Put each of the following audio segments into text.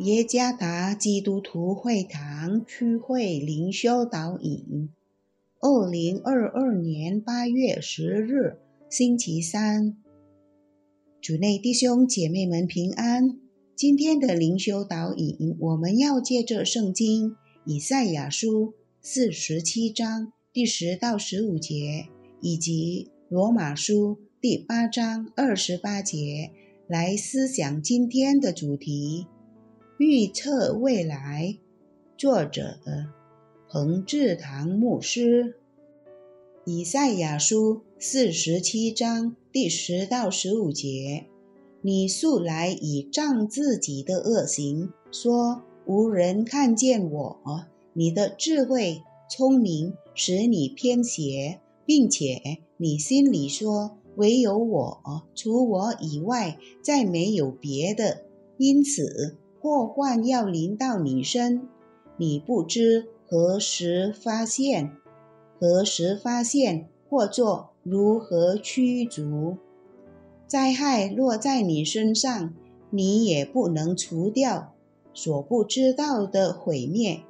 耶加达基督徒会堂区会灵修导引，二零二二年八月十日，星期三，主内弟兄姐妹们平安。今天的灵修导引，我们要借着圣经以赛亚书四十七章第十到十五节，以及罗马书第八章二十八节来思想今天的主题。预测未来，作者彭志堂牧师。以赛亚书四十七章第十到十五节：你素来以仗自己的恶行，说无人看见我；你的智慧聪明使你偏邪，并且你心里说唯有我，除我以外再没有别的。因此。祸患要临到你身，你不知何时发现，何时发现，或作如何驱逐。灾害落在你身上，你也不能除掉。所不知道的毁灭，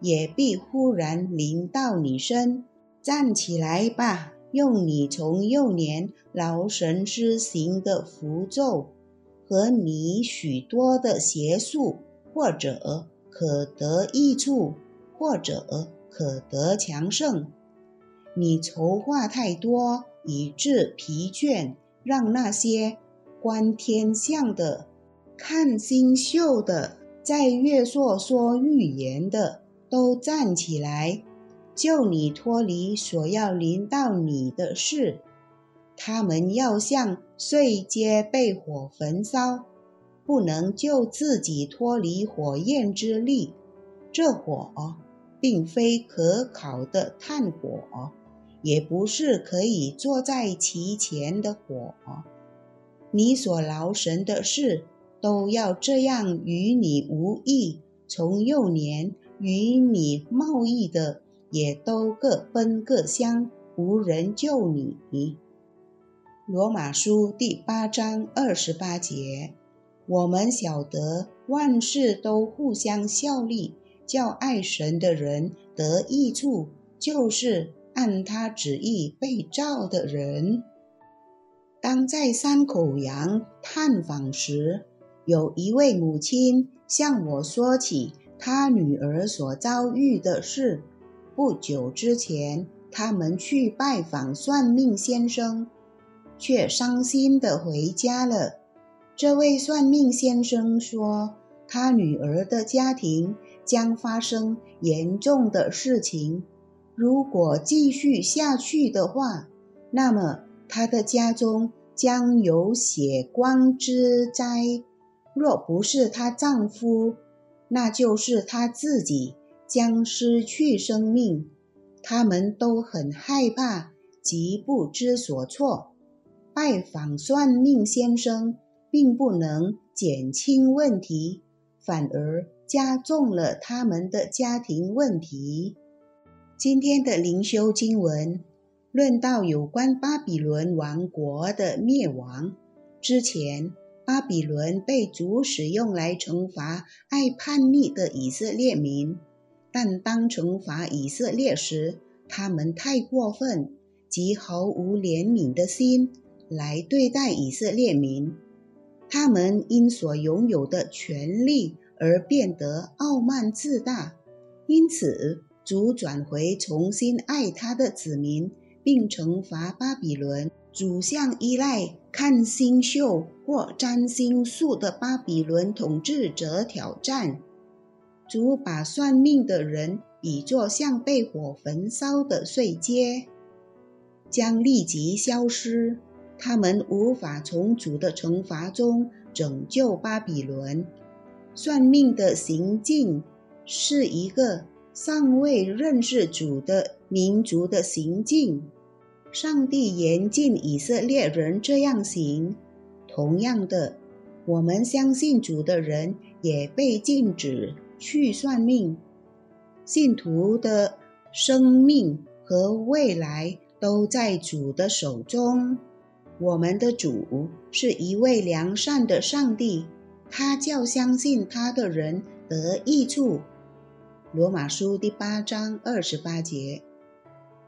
也必忽然临到你身。站起来吧，用你从幼年劳神施行的符咒。和你许多的邪术，或者可得益处，或者可得强盛。你筹划太多，以致疲倦，让那些观天象的、看星宿的、在月朔说预言的，都站起来，救你脱离所要临到你的事。他们要像碎秸被火焚烧，不能救自己脱离火焰之力。这火并非可烤的炭火，也不是可以坐在其前的火。你所劳神的事，都要这样与你无益。从幼年与你贸易的，也都各奔各乡，无人救你。罗马书第八章二十八节，我们晓得万事都互相效力，叫爱神的人得益处，就是按他旨意被召的人。当在山口洋探访时，有一位母亲向我说起她女儿所遭遇的事。不久之前，他们去拜访算命先生。却伤心地回家了。这位算命先生说，他女儿的家庭将发生严重的事情。如果继续下去的话，那么她的家中将有血光之灾。若不是她丈夫，那就是她自己将失去生命。他们都很害怕，极不知所措。拜访算命先生，并不能减轻问题，反而加重了他们的家庭问题。今天的灵修经文论到有关巴比伦王国的灭亡。之前，巴比伦被主使用来惩罚爱叛逆的以色列民，但当惩罚以色列时，他们太过分，及毫无怜悯的心。来对待以色列民，他们因所拥有的权利而变得傲慢自大，因此主转回重新爱他的子民，并惩罚巴比伦。主向依赖看星宿或占星术的巴比伦统治者挑战。主把算命的人比作像被火焚烧的碎秸，将立即消失。他们无法从主的惩罚中拯救巴比伦。算命的行径是一个尚未认识主的民族的行径。上帝严禁以色列人这样行。同样的，我们相信主的人也被禁止去算命。信徒的生命和未来都在主的手中。我们的主是一位良善的上帝，他叫相信他的人得益处。罗马书第八章二十八节，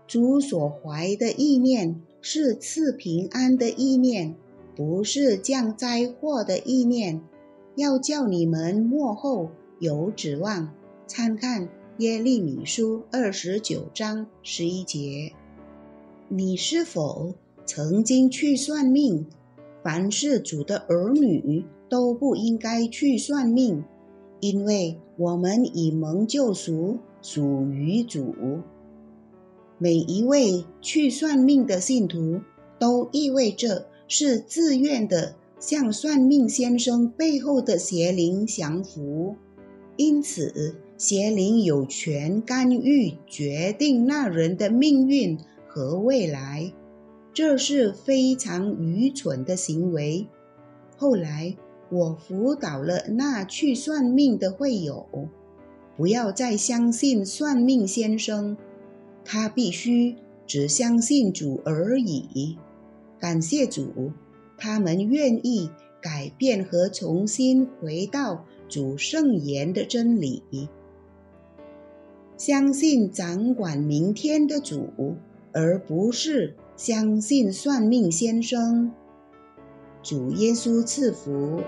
主所怀的意念是赐平安的意念，不是降灾祸的意念，要叫你们幕后有指望。参看耶利米书二十九章十一节。你是否曾经去算命？凡是主的儿女都不应该去算命。因为我们已蒙救赎，属于主。每一位去算命的信徒，都意味着是自愿的向算命先生背后的邪灵降服，因此邪灵有权干预决定那人的命运和未来，这是非常愚蠢的行为。后来。我辅导了那去算命的会友，不要再相信算命先生，他必须只相信主而已。感谢主，他们愿意改变和重新回到主圣言的真理，相信掌管明天的主，而不是相信算命先生。主耶稣赐福。